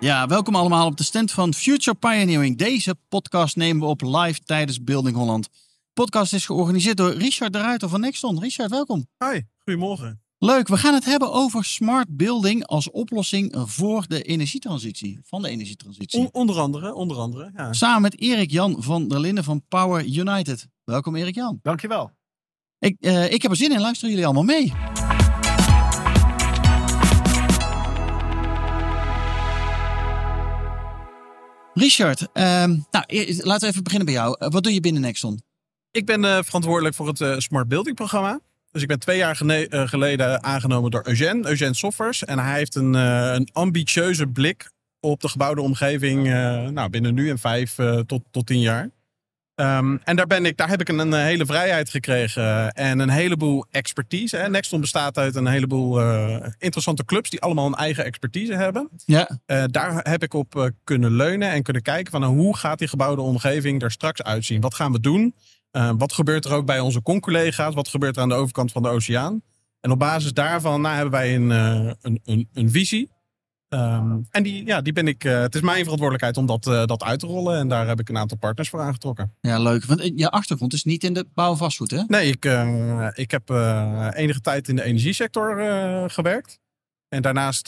Ja, welkom allemaal op de stand van Future Pioneering. Deze podcast nemen we op live tijdens Building Holland. De podcast is georganiseerd door Richard de Ruiter van Nexton. Richard, welkom. Hi, goedemorgen. Leuk, we gaan het hebben over smart building als oplossing voor de energietransitie. Van de energietransitie. On- onder andere, onder andere. Ja. Samen met Erik Jan van der Linden van Power United. Welkom Erik Jan. Dankjewel. Ik, eh, ik heb er zin in, luisteren jullie allemaal mee. Richard, ehm, nou, e- laten we even beginnen bij jou. Eh, wat doe je binnen Nexon? Ik ben eh, verantwoordelijk voor het eh, Smart Building programma. Dus ik ben twee jaar geleden aangenomen door Eugène, Eugène Softwares. En hij heeft een, een ambitieuze blik op de gebouwde omgeving nou, binnen nu en vijf tot, tot tien jaar. Ehm, en daar, ben ik, daar heb ik een, een hele vrijheid gekregen en een heleboel expertise. Hè. Nexton bestaat uit een heleboel eh, interessante clubs die allemaal een eigen expertise hebben. Ja, Eh, daar heb ik op eh, kunnen leunen en kunnen kijken van nou, hoe gaat die gebouwde omgeving er straks uitzien? Wat gaan we doen? Eh, wat gebeurt er ook bij onze con-collega's? Wat gebeurt er aan de overkant van de oceaan? En op basis daarvan nou, hebben wij een, een, een, een visie. Ehm, en die, ja, die ben ik, eh, het is mijn verantwoordelijkheid om dat, eh, dat uit te rollen. En daar heb ik een aantal partners voor aangetrokken. ja, leuk. Want eh, je achtergrond is niet in de bouw en vastgoed, hè? Nee, ik, ik heb enige tijd in de energiesector gewerkt. En daarnaast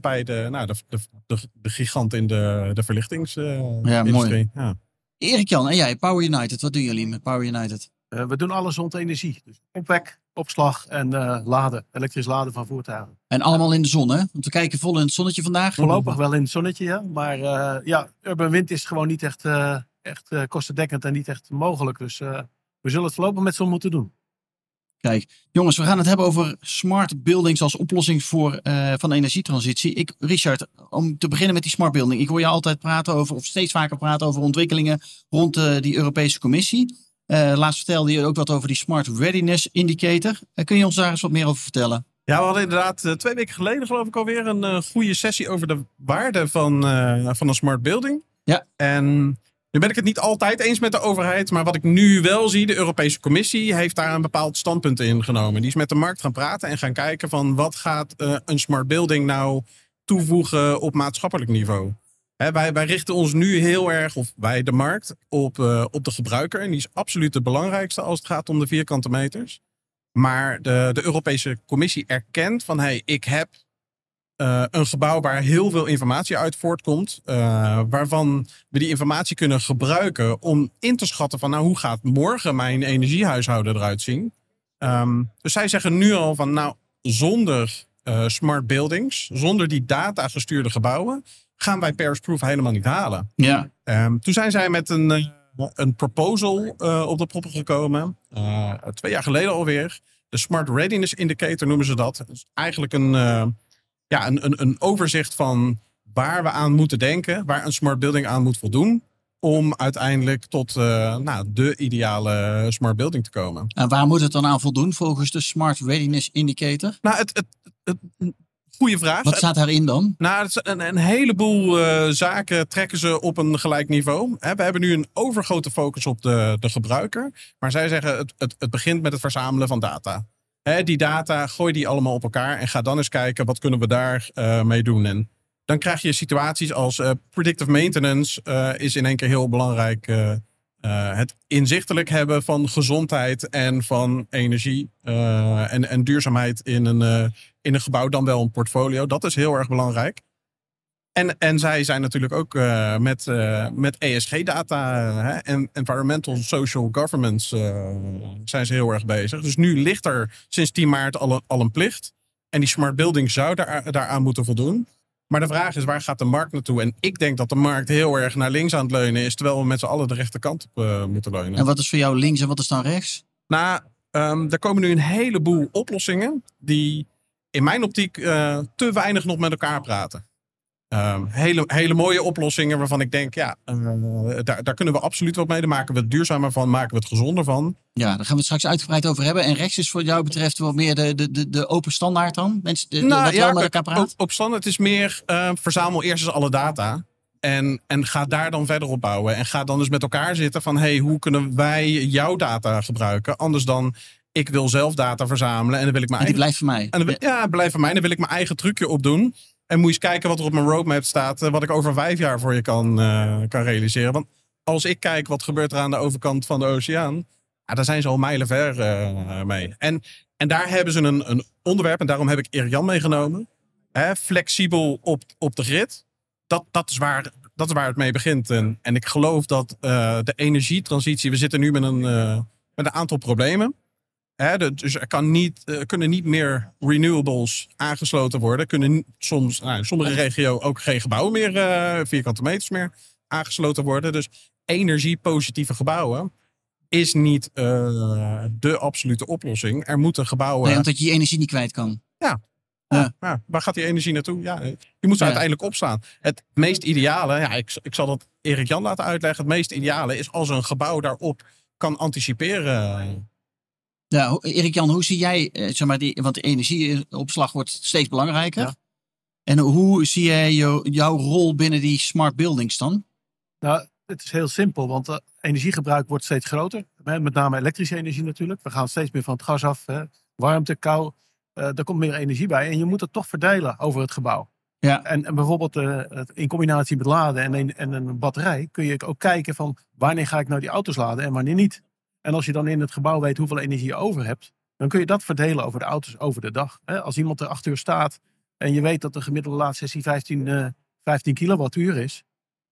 bij de, nou, de, de, de, de gigant in de, de verlichtingsindustrie. Ja, mooi. Ja. Erik Jan en jij, Power United. Wat doen jullie met Power United? Eh, we doen alles rond energie. Dus opwek, opslag en eh, laden. Elektrisch laden van voertuigen. En allemaal in de zon, hè? Want we kijken vol in het zonnetje vandaag. Voorlopig wel in het zonnetje, ja. Maar eh, ja, urban wind is gewoon niet echt, echt kostendekkend en niet echt mogelijk. Dus we zullen het voorlopig met zon moeten doen. Kijk, jongens, we gaan het hebben over smart buildings als oplossing voor, van de energietransitie. Ik, Richard, om te beginnen met die smart building. Ik hoor je altijd praten over, of steeds vaker praten over ontwikkelingen rond eh, die Europese Commissie. Eh, laatst vertelde je ook wat over die Smart Readiness Indicator. Eh, kun je ons daar eens wat meer over vertellen? ja, we hadden inderdaad eh, twee weken geleden geloof ik alweer een goede sessie over de waarde van, van een smart building. Ja. En nu ben ik het niet altijd eens met de overheid. Maar wat ik nu wel zie, de Europese Commissie heeft daar een bepaald standpunt in genomen. Die is met de markt gaan praten en gaan kijken van wat gaat een smart building nou toevoegen op maatschappelijk niveau. Wij, wij richten ons nu heel erg, of wij de markt, op, eh, op de gebruiker. En die is absoluut de belangrijkste als het gaat om de vierkante meters. Maar de, de Europese Commissie erkent van hey, ik heb eh, een gebouw waar heel veel informatie uit voortkomt. eh, waarvan we die informatie kunnen gebruiken om in te schatten van nou, hoe gaat morgen mijn energiehuishouden eruit zien. Ehm, dus zij zeggen nu al van nou, zonder smart buildings, zonder die data gestuurde gebouwen, gaan wij Paris Proof helemaal niet halen. Ja. Ehm, toen zijn zij met een, eh, een proposal eh, op de proppen gekomen. eh, twee jaar geleden alweer. De Smart Readiness Indicator noemen ze dat. Is eigenlijk een, ja, een, een, een overzicht van waar we aan moeten denken. Waar een smart building aan moet voldoen. Om uiteindelijk tot nou, de ideale smart building te komen. En waar moet het dan aan voldoen volgens de Smart Readiness Indicator? Nou, het, het, het, goede vraag. Wat staat daarin dan? Nou, het is een, een heleboel eh, zaken trekken ze op een gelijk niveau. Hè, we hebben nu een overgrote focus op de, de gebruiker. Maar zij zeggen het, het, het begint met het verzamelen van data. Hè, die data, gooi die allemaal op elkaar en ga dan eens kijken wat kunnen we daar eh, mee doen. En dan krijg je situaties als eh, predictive maintenance is in één keer heel belangrijk. Eh, het inzichtelijk hebben van gezondheid en van energie eh, en, en duurzaamheid in een, eh, in een gebouw, dan wel een portfolio. Dat is heel erg belangrijk. En, en zij zijn natuurlijk ook met, met ESG-data Environmental Social Governance zijn ze heel erg bezig. Dus nu ligt er sinds 10 maart al een, al een plicht. En die smart building zou daar, daaraan moeten voldoen. Maar de vraag is, waar gaat de markt naartoe? En ik denk dat de markt heel erg naar links aan het leunen is, terwijl we met z'n allen de rechterkant op eh, moeten leunen. En wat is voor jou links en wat is dan rechts? Nou, ehm, er komen nu een heleboel oplossingen die in mijn optiek eh, te weinig nog met elkaar praten. Ehm, hele, hele mooie oplossingen waarvan ik denk, ja, eh, daar, daar kunnen we absoluut wat mee. Daar maken we het duurzamer van, maken we het gezonder van. Ja, daar gaan we het straks uitgebreid over hebben. En rechts is voor jou betreft wat meer de, de, de, open standaard dan? Mensen, de, Nou, wat ja, met elkaar praat? Op, op standaard is meer, eh, verzamel eerst eens alle data. En, en ga daar dan verder op bouwen. En ga dan dus met elkaar zitten van, hey, hoe kunnen wij jouw data gebruiken? Anders dan, ik wil zelf data verzamelen en dan wil ik mijn En die eigen blijft voor mij. En dan, ja, blijf van mij. Dan wil ik mijn eigen trucje opdoen. En moet je eens kijken wat er op mijn roadmap staat. eh, Wat ik over vijf jaar voor je kan, eh, kan realiseren. Want als ik kijk wat gebeurt er aan de overkant van de oceaan. Ja, daar zijn ze al mijlen ver eh, mee. En, en daar hebben ze een, een onderwerp. En daarom heb ik Erik Jan meegenomen. Hè, flexibel op, op de grid. Dat, dat, is waar, dat is waar het mee begint. En, en ik geloof dat de energietransitie. We zitten nu met een, met een aantal problemen. Hè, dus er kan niet, eh, kunnen niet meer renewables aangesloten worden. Kunnen soms, nou, in sommige regio ook geen gebouwen meer, eh, vierkante meters meer aangesloten worden. Dus energiepositieve gebouwen is niet eh, de absolute oplossing. Er moeten gebouwen. Nee, omdat je je energie niet kwijt kan. Ja, waar gaat die energie naartoe? Ja, je moet ze Ja. uiteindelijk opslaan. Het meest ideale, ja, ik, ik zal dat Erik Jan laten uitleggen. Het meest ideale is als een gebouw daarop kan anticiperen. Ja, Erik-Jan, hoe zie jij, eh, zeg maar, die, want energieopslag wordt steeds belangrijker. Ja. En hoe zie jij jou- jouw rol binnen die smart buildings dan? Nou, het is heel simpel, want het energiegebruik wordt steeds groter. Met name elektrische energie natuurlijk. We gaan steeds meer van het gas af. Hè. Warmte, kou. eh er komt meer energie bij. En je moet het toch verdelen over het gebouw. Ja. En, en bijvoorbeeld eh, in combinatie met laden en een, en een batterij kun je ook kijken van wanneer ga ik nou die auto's laden en wanneer niet. En als je dan in het gebouw weet hoeveel energie je over hebt, dan kun je dat verdelen over de auto's over de dag. Als iemand er acht uur staat en je weet dat de gemiddelde laadsessie 15, eh 15 kilowattuur is,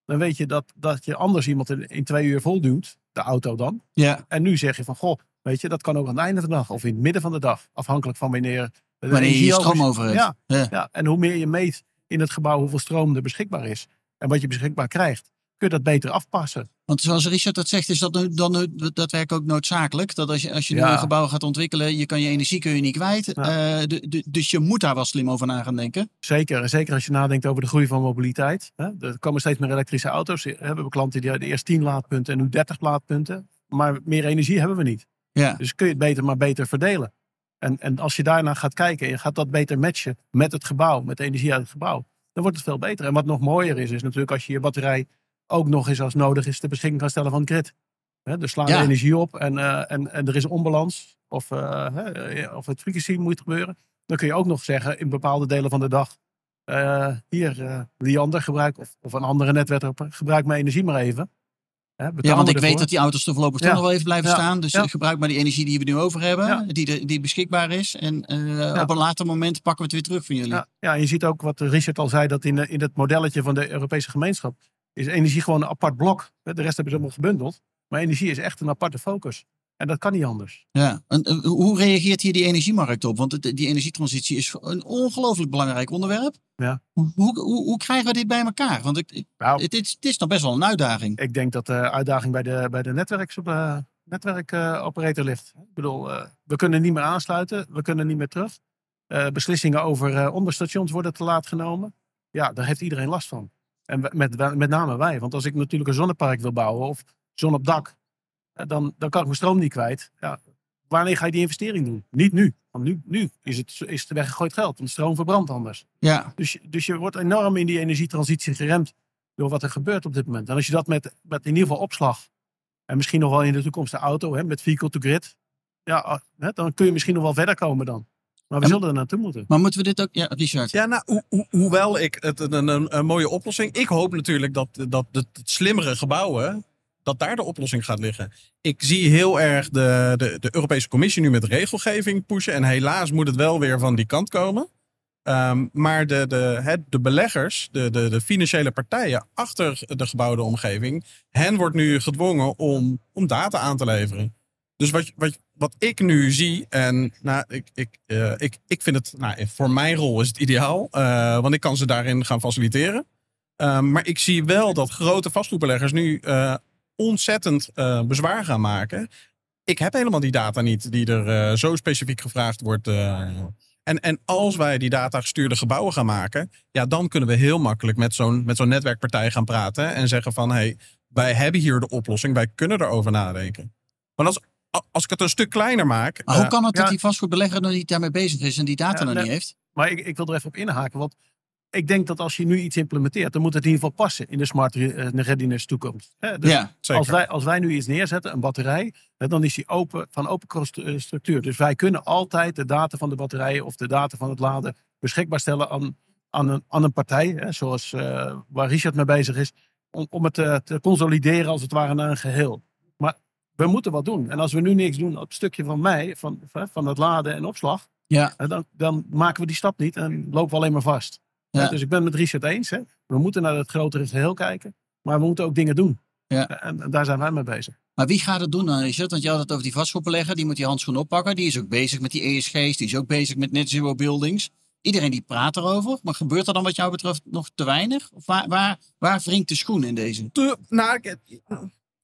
dan weet je dat, dat je anders iemand in, in twee uur volduwt, de auto dan. Ja, En nu zeg je van, goh, weet je, dat kan ook aan het einde van de dag of in het midden van de dag. Afhankelijk van wanneer wanneer je stroom over- over hebt. Ja, Ja. ja, en hoe meer je meet in het gebouw hoeveel stroom er beschikbaar is en wat je beschikbaar krijgt, kun je dat beter afpassen. Want zoals Richard dat zegt, is dat nu- dan nu- dat werk ook noodzakelijk. Dat als je, als je nu een gebouw gaat ontwikkelen, je kan je energie kun je niet kwijt. Ja. Eh, de- de- dus je moet daar wel slim over na gaan denken. Zeker, zeker als je nadenkt over de groei van mobiliteit. Hè. Er komen steeds meer elektrische auto's. We hebben klanten die hadden eerst 10 laadpunten en nu 30 laadpunten. Maar meer energie hebben we niet. Ja. Dus kun je het beter maar beter verdelen. En, en als je daarna gaat kijken en je gaat dat beter matchen met het gebouw, met de energie uit het gebouw, dan wordt het veel beter. En wat nog mooier is, is natuurlijk als je je batterij ook nog eens als nodig is ter beschikking kan stellen van het grid. Dus slaan Ja. de energie op en, eh, en, en er is onbalans of, eh, hè, of het frequency moet gebeuren. Dan kun je ook nog zeggen in bepaalde delen van de dag, eh, hier, eh Liander gebruik of, of een andere netwerker, gebruik mijn energie maar even. Ja, want ik weet dat die auto's er voorlopig toch nog wel even blijven Ja. staan. Dus Ja. gebruik maar die energie die we nu over hebben, die, de- die beschikbaar is. En eh, op een later moment pakken we het weer terug van jullie. Ja, ja, en je ziet ook wat Richard al zei, dat in, eh, in het modelletje van de Europese gemeenschap is energie gewoon een apart blok. De rest hebben ze allemaal gebundeld. Maar energie is echt een aparte focus. En dat kan niet anders. Ja. En, eh, hoe reageert hier die energiemarkt op? Want die energietransitie is een ongelooflijk belangrijk onderwerp. Ja. Hoe, hoe, hoe, krijgen we dit bij elkaar? Want ik, ik- Nou, het, is, het is nog best wel een uitdaging. ik denk dat de uitdaging bij de, bij de netwerkoperator ligt. Ik bedoel, eh, we kunnen niet meer aansluiten. We kunnen niet meer terug. Eh, beslissingen over onderstations worden te laat genomen. Ja, daar heeft iedereen last van. En met, met name wij. Want als ik natuurlijk een zonnepark wil bouwen of zon op dak, eh, dan, dan kan ik mijn stroom niet kwijt. Ja, wanneer ga je die investering doen? Niet nu. Want nu, nu is, het, is het weggegooid geld. Want stroom verbrandt anders. Ja, Dus, je- dus je wordt enorm in die energietransitie geremd door wat er gebeurt op dit moment. En als je dat met, met in ieder geval opslag en misschien nog wel in de toekomst de auto hè, met vehicle to grid, ja, ah, hè, dan kun je misschien nog wel verder komen dan. Maar we En- zullen er naartoe moeten. maar moeten we dit ook... Ja, Richard. Ja, nou, ho- ho- hoewel ik het een, een, een mooie oplossing. Ik hoop natuurlijk dat, dat de, de slimmere gebouwen. dat daar de oplossing gaat liggen. Ik zie heel erg de, de, de Europese Commissie nu met regelgeving pushen. En helaas moet het wel weer van die kant komen. Ehm, maar de, de, het, de beleggers, de, de, de financiële partijen achter de gebouwde omgeving. hen wordt nu gedwongen om, om data aan te leveren. Dus wat, wat, wat ik nu zie, en nou, ik, ik, eh, ik, ik vind het, nou, voor mijn rol is het ideaal, eh, want ik kan ze daarin gaan faciliteren. Ehm, maar ik zie wel dat grote vastgoedbeleggers nu eh, ontzettend eh, bezwaar gaan maken. Ik heb helemaal die data niet die er eh, zo specifiek gevraagd wordt. eh. En, en als wij die data-gestuurde gebouwen gaan maken, ja, dan kunnen we heel makkelijk met zo'n, zo'n netwerkpartij gaan praten en zeggen van, hey, wij hebben hier de oplossing, wij kunnen erover nadenken. Want als, als ik het een stuk kleiner maak. Maar hoe eh, kan het dat die vastgoedbelegger nog niet daarmee bezig is en die data nog niet heeft? Maar ik, ik wil er even op inhaken. Want ik denk dat als je nu iets implementeert, dan moet het in ieder geval passen in de smart eh, readiness toekomst. Dus ja, zeker. als, wij, als wij nu iets neerzetten, een batterij, dan is die open, van open eh, structuur. Dus wij kunnen altijd de data van de batterijen of de data van het laden beschikbaar stellen aan, aan, een, aan een partij, zoals waar Richard mee bezig is, om, om het eh, te consolideren als het ware naar een geheel. We moeten wat doen. En als we nu niks doen op het stukje van mij, van, van het laden en opslag, ja, dan, dan maken we die stap niet en lopen we alleen maar vast. Ja. Dus ik ben het met Richard eens. Hè. We moeten naar het grotere geheel kijken. Maar we moeten ook dingen doen. Ja. En, en daar zijn wij mee bezig. Maar wie gaat het doen dan, Richard? Want je had het over die vastgoedbelegger. Die moet die handschoen oppakken. Die is ook bezig met die ESG's. Die is ook bezig met net zero buildings. Iedereen die praat erover. Maar gebeurt er dan wat jou betreft nog te weinig? Of waar, waar, waar wringt de schoen in deze? te- nou, ik-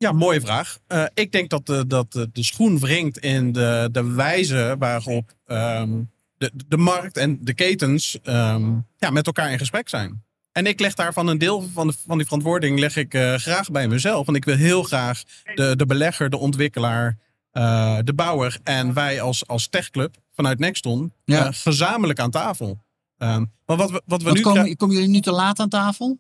ja, mooie vraag. Eh, ik denk dat, de, dat de, de schoen wringt in de, de wijze waarop ehm, de, de markt en de ketens ehm, ja, met elkaar in gesprek zijn. En ik leg daarvan een deel van, de, van die verantwoording leg ik eh, graag bij mezelf. Want ik wil heel graag de, de belegger, de ontwikkelaar, eh, de bouwer en wij als, als techclub vanuit Nexton Ja. gezamenlijk aan tafel. Ehm, maar wat we, wat we Want nu komen, komen jullie nu te laat aan tafel?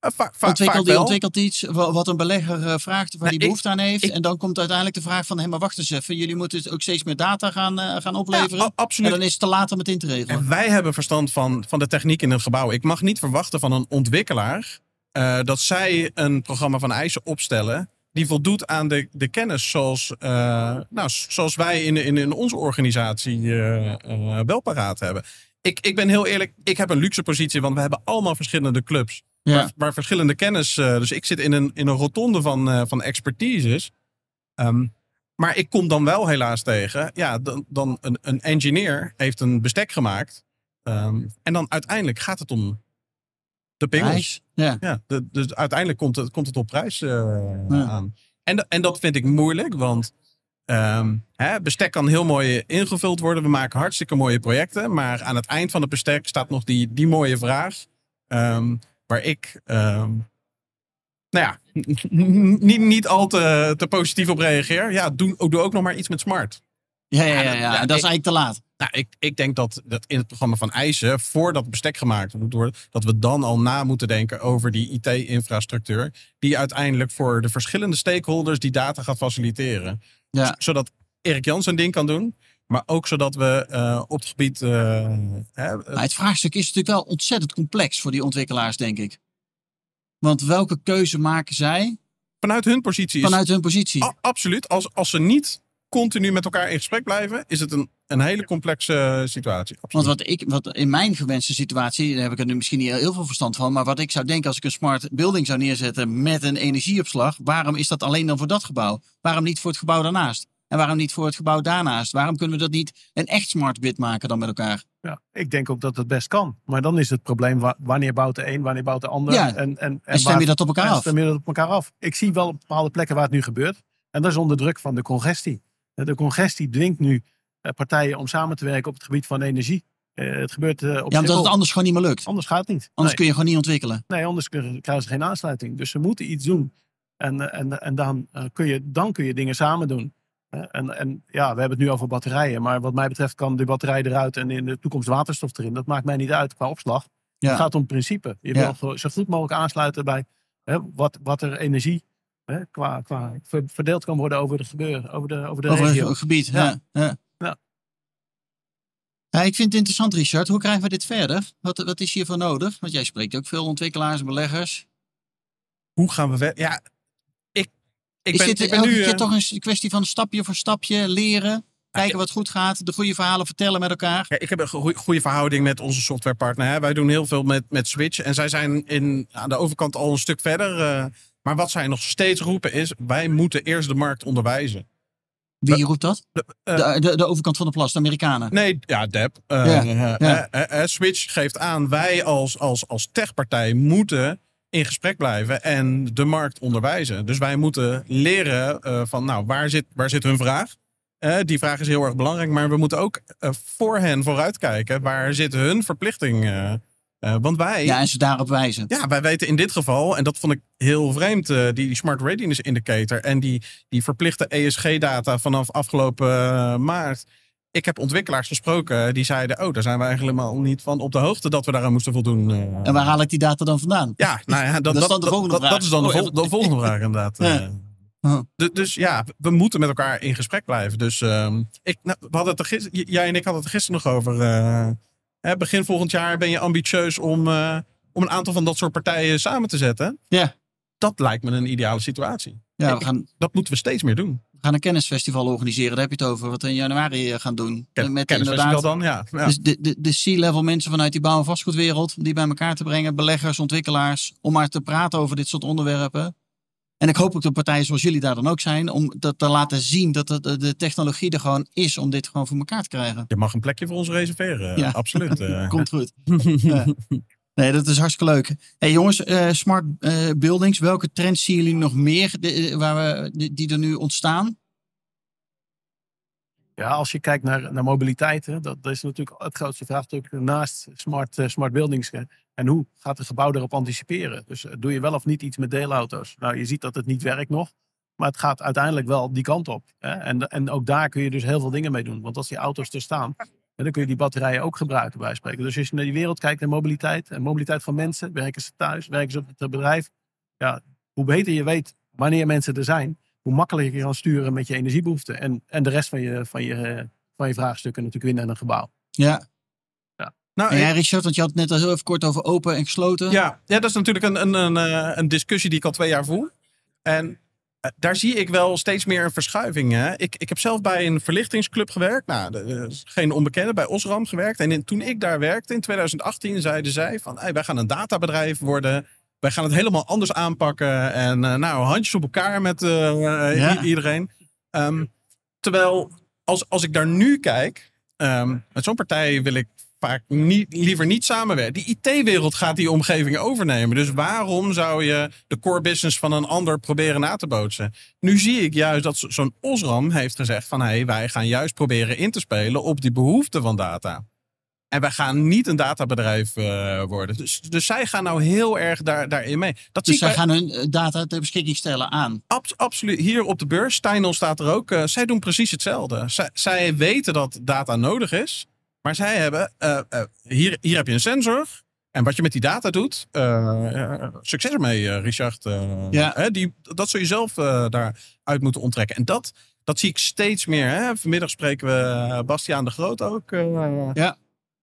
Eh, vaak, ontwikkelt, die ontwikkelt iets wa- wat een belegger eh, vraagt, waar Nee, die ik- behoefte aan heeft. ik- en dan komt uiteindelijk de vraag van, hé, maar wacht eens even. Jullie moeten het ook steeds meer data gaan, eh, gaan opleveren. Ja, a- en absoluut. dan is het te laat om het in te regelen. En wij hebben verstand van, van de techniek in een gebouw. Ik mag niet verwachten van een ontwikkelaar dat zij een programma van eisen opstellen. die voldoet aan de, de kennis zoals, nou, zoals wij in, in, in onze organisatie eh, wel paraat hebben. Ik, ik ben heel eerlijk, ik heb een luxe positie, want we hebben allemaal verschillende clubs. Ja. Waar, waar verschillende kennis. eh, dus ik zit in een, in een rotonde van, eh, van expertises. Ehm, maar ik kom dan wel helaas tegen. Ja, dan, dan een, een engineer heeft een bestek gemaakt. Ehm, en dan uiteindelijk gaat het om de pingels. Ja. Ja, de, dus uiteindelijk komt het, komt het op prijs eh, Ja. aan. En, en dat vind ik moeilijk, want ehm, hè, bestek kan heel mooi ingevuld worden. We maken hartstikke mooie projecten. Maar aan het eind van het bestek staat nog die, die mooie vraag. ehm, waar ik, ehm, nou ja, niet, niet al te, te positief op reageer. Ja, doe, doe ook nog maar iets met smart. Ja, ja, ja, Ja, dat is eigenlijk te laat. Nou, ik, ik denk dat, dat in het programma van eisen, voordat bestek gemaakt moet worden, dat we dan al na moeten denken over die IT-infrastructuur, die uiteindelijk voor de verschillende stakeholders die data gaat faciliteren. Ja. Zodat Erik Jans zijn ding kan doen, maar ook zodat we eh, op het gebied. eh, hè, eh, Maar het vraagstuk is natuurlijk wel ontzettend complex voor die ontwikkelaars, denk ik. Want welke keuze maken zij vanuit hun positie is vanuit hun positie? a- absoluut. Als, als ze niet continu met elkaar in gesprek blijven, is het een, een hele complexe situatie. Want wat ik, wat in mijn gewenste situatie, daar heb ik er nu misschien niet heel veel verstand van, maar wat ik zou denken als ik een smart building zou neerzetten met een energieopslag, waarom is dat alleen dan voor dat gebouw? Waarom niet voor het gebouw daarnaast? En waarom niet voor het gebouw daarnaast? Waarom kunnen we dat niet een echt smart bid maken dan met elkaar? Ja, ik denk ook dat het best kan. Maar dan is het probleem wa- wanneer bouwt de een, wanneer bouwt de ander. Ja. En, en, en, En stem je dat op elkaar af? stem je dat op elkaar af. Ik zie wel op bepaalde plekken waar het nu gebeurt. En dat is onder druk van de congestie. De congestie dwingt nu eh, partijen om samen te werken op het gebied van energie. Eh, het gebeurt eh, op Ja, omdat Schiphol. het anders gewoon niet meer lukt. Anders gaat het niet. Anders nee. kun je gewoon niet ontwikkelen. nee, anders krijgen ze geen aansluiting. Dus ze moeten iets doen. En, en, en dan, kun je, dan kun je dingen samen doen. En, en ja, we hebben het nu over batterijen. Maar wat mij betreft kan de batterij eruit en in de toekomst waterstof erin. Dat maakt mij niet uit qua opslag. Ja. Het gaat om principe. Je Ja. wil zo goed mogelijk aansluiten bij hè, wat, wat er energie hè, qua, qua ver- verdeeld kan worden over de gebeuren, over de, over de Over regio. een gebied. Ja. Ja. Ja. Ik vind het interessant, Richard. Hoe krijgen we dit verder? Wat, wat is hiervoor nodig? Want jij spreekt ook veel ontwikkelaars en beleggers. Hoe gaan we verder? Ja, ik is ben, dit ik ben elke nu. keer eh, toch een kwestie van stapje voor stapje leren? Kijken wat goed gaat, de goede verhalen vertellen met elkaar. Ja, ik heb een goe- goede verhouding met onze softwarepartner. Hè. Wij doen heel veel met, met Switch. En zij zijn in, aan de overkant al een stuk verder. eh, maar wat zij nog steeds roepen is... wij moeten eerst de markt onderwijzen. Wie roept dat? eh, de, de, de overkant van de plas, de Amerikanen. Nee, ja, Deb. Ja, ja. Switch geeft aan... wij als, als, als techpartij moeten in gesprek blijven... en de markt onderwijzen. Dus wij moeten leren eh, van... nou, waar zit, waar zit hun vraag? Eh, die vraag is heel erg belangrijk. Maar we moeten ook eh, voor hen vooruitkijken. Waar zit hun verplichting? want wij, Ja, ja. en ze daarop wijzen. wij weten in dit geval, en dat vond ik heel vreemd, die, die Smart Readiness Indicator en die, die verplichte ESG-data vanaf afgelopen maart. Ik heb ontwikkelaars gesproken die zeiden: Oh, daar zijn we eigenlijk helemaal niet van op de hoogte dat we daaraan moesten voldoen. eh. En waar haal ik die data dan vandaan? Ja, nou ja, dat, is dat, dan de volgende vraag. dat is dan de, Oh, vol- de volgende vraag inderdaad. Ja. Eh, Huh. Dus ja, we moeten met elkaar in gesprek blijven. Dus ehm, ik, nou, we hadden het er gis- j- jij en ik hadden het er gisteren nog over. eh, hè, begin volgend jaar ben je ambitieus om, eh, om een aantal van dat soort partijen samen te zetten. Ja. Dat lijkt me een ideale situatie. Ja, we gaan, Dat moeten we steeds meer doen. We gaan een kennisfestival organiseren. Daar heb je het over. Wat we in januari eh, gaan doen. Ken, Met kennisfestival inderdaad dan, ja. ja. Dus de, de, de C-level mensen vanuit die bouw- en vastgoedwereld. Die bij elkaar te brengen. Beleggers, ontwikkelaars. Om maar te praten over dit soort onderwerpen. En ik hoop ook dat partijen zoals jullie daar dan ook zijn. Om dat te laten zien dat de, de, technologie er gewoon is. Om dit gewoon voor elkaar te krijgen. Je mag een plekje voor ons reserveren. Ja. Absoluut. eh. Komt goed. Ja. Nee, dat is hartstikke leuk. Hey jongens, eh, smart eh, buildings. Welke trends zien jullie nog meer de- eh, waar we, die, er nu ontstaan? Ja, als je kijkt naar, naar mobiliteit, hè, dat, dat is natuurlijk het grootste vraagstuk naast smart, smart buildings. hè. En hoe gaat een gebouw erop anticiperen? Dus doe je wel of niet iets met deelauto's? Nou, je ziet dat het niet werkt nog, maar het gaat uiteindelijk wel die kant op. Hè? En, en ook daar kun je dus heel veel dingen mee doen. Want als die auto's er staan, hè, dan kun je die batterijen ook gebruiken bij spreken. Dus als je naar die wereld kijkt, naar mobiliteit, en mobiliteit van mensen, werken ze thuis, werken ze op het bedrijf. Ja, hoe beter je weet wanneer mensen er zijn, hoe makkelijker je kan sturen met je energiebehoeften. En, en de rest van je, van, je, van je vraagstukken natuurlijk winnen in een gebouw. Ja. Nou, En Richard, want je had het net al heel even kort over open en gesloten. Ja, ja, dat is natuurlijk een, een, een, eh, een discussie die ik al twee jaar voer. En daar zie ik wel steeds meer een verschuiving. Hè? Ik, ik heb zelf bij een verlichtingsclub gewerkt. Nou, de- eh, geen onbekende, bij Osram gewerkt. En in- toen ik daar werkte in 2018 zeiden zij van... Hey, wij gaan een databedrijf worden. Wij gaan het helemaal anders aanpakken. En eh, nou, handjes op elkaar met eh, eh, Ja. iedereen. Ehm, terwijl, als, als ik daar nu kijk... ehm, met zo'n partij wil ik vaak niet, liever niet samenwerken. Die IT-wereld gaat die omgeving overnemen. Dus waarom zou je de core business van een ander proberen na te bootsen? Nu zie ik juist dat zo- zo'n Osram heeft gezegd van... Hey, wij gaan juist proberen in te spelen op die behoefte van data. En wij gaan niet een databedrijf eh, worden. Dus, dus zij gaan nou heel erg daar, daarin mee. Dat Dus zij bij- gaan hun eh, data ter beschikking stellen aan. Abs- absoluut. Hier op de beurs, Steinel staat er ook. eh, zij doen precies hetzelfde. Zij weten dat data nodig is. Maar zij hebben, eh, eh, hier, hier heb je een sensor. En wat je met die data doet, eh, succes ermee, Richard. Ja. hè, die, dat zul je zelf daaruit moeten onttrekken. En dat, dat zie ik steeds meer. Hè. Vanmiddag spreken we Bastiaan de Groot ook. Ja.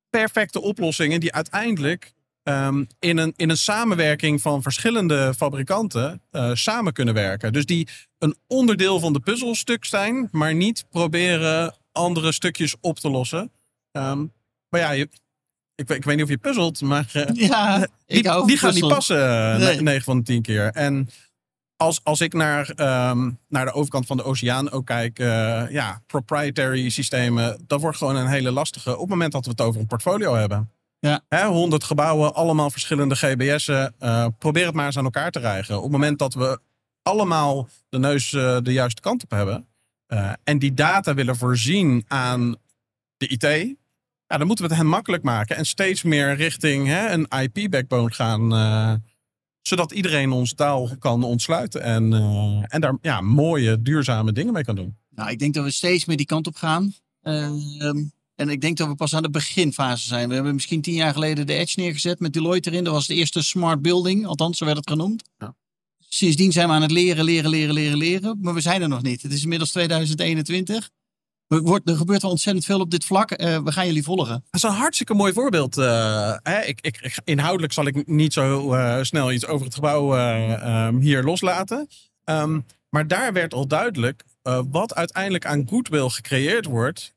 Perfecte oplossingen die uiteindelijk ehm, in, een, in een samenwerking van verschillende fabrikanten samen kunnen werken. Dus die een onderdeel van de puzzelstuk zijn, maar niet proberen andere stukjes op te lossen. Ehm, maar ja, je, ik, weet- ik weet niet of je puzzelt, maar eh, Ja, die, gaan niet passen eh, Nee. 9 van de 10 keer. En als, als ik naar, ehm, naar de overkant van de oceaan ook kijk, eh, ja, proprietary systemen, dat wordt gewoon een hele lastige. Op het moment dat we het over een portfolio hebben. Ja. Hè, 100 gebouwen, allemaal verschillende GBS'en. eh, probeer het maar eens aan elkaar te rijgen. Op het moment dat we allemaal de neus eh, de juiste kant op hebben. eh, en die data willen voorzien aan de IT. Ja, dan moeten we het hen makkelijk maken. En steeds meer richting hè, een IP-backbone gaan. eh, zodat iedereen ons taal kan ontsluiten. En, eh, en daar ja, mooie, duurzame dingen mee kan doen. Nou, ik denk dat we steeds meer die kant op gaan. Ehm, en ik denk dat we pas aan de beginfase zijn. We hebben misschien tien jaar geleden de Edge neergezet met Deloitte erin. Dat was de eerste smart building, althans zo werd het genoemd. Ja. Sindsdien zijn we aan het leren, leren, leren, leren, leren. Maar we zijn er nog niet. Het is inmiddels 2021. Er, wordt, er gebeurt wel ontzettend veel op dit vlak. Eh, we gaan jullie volgen. Dat is een hartstikke mooi voorbeeld. eh, hè? Ik, ik, inhoudelijk zal ik niet zo eh, snel iets over het gebouw eh, ehm, hier loslaten. Ehm, maar daar werd al duidelijk wat uiteindelijk aan goodwill gecreëerd wordt.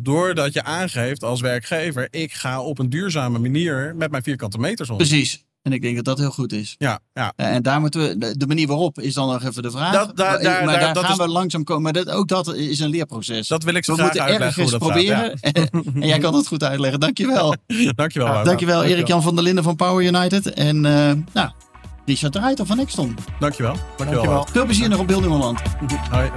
doordat je aangeeft als werkgever: ik ga op een duurzame manier met mijn vierkante meters om. Precies. En ik denk dat dat heel goed is. Ja, ja. En daar moeten we, de- manier waarop is dan nog even de vraag. Dat- daar- maar daar- maar daar- daar dat gaan is- we langzaam komen. Maar dat, ook dat is een leerproces. Dat wil ik zo we graag moeten uitleggen hoe ergens dat gaat. proberen. en jij kan het goed uitleggen. Dankjewel. Ja. Dankjewel. Wouter. Dankjewel dankjewel. Erik-Jan van der Linden van Power United. En eh nou, Richard de Ruiter van Nexton. Dankjewel. Dankjewel. Dankjewel. Veel plezier nog op Holland. Hoi.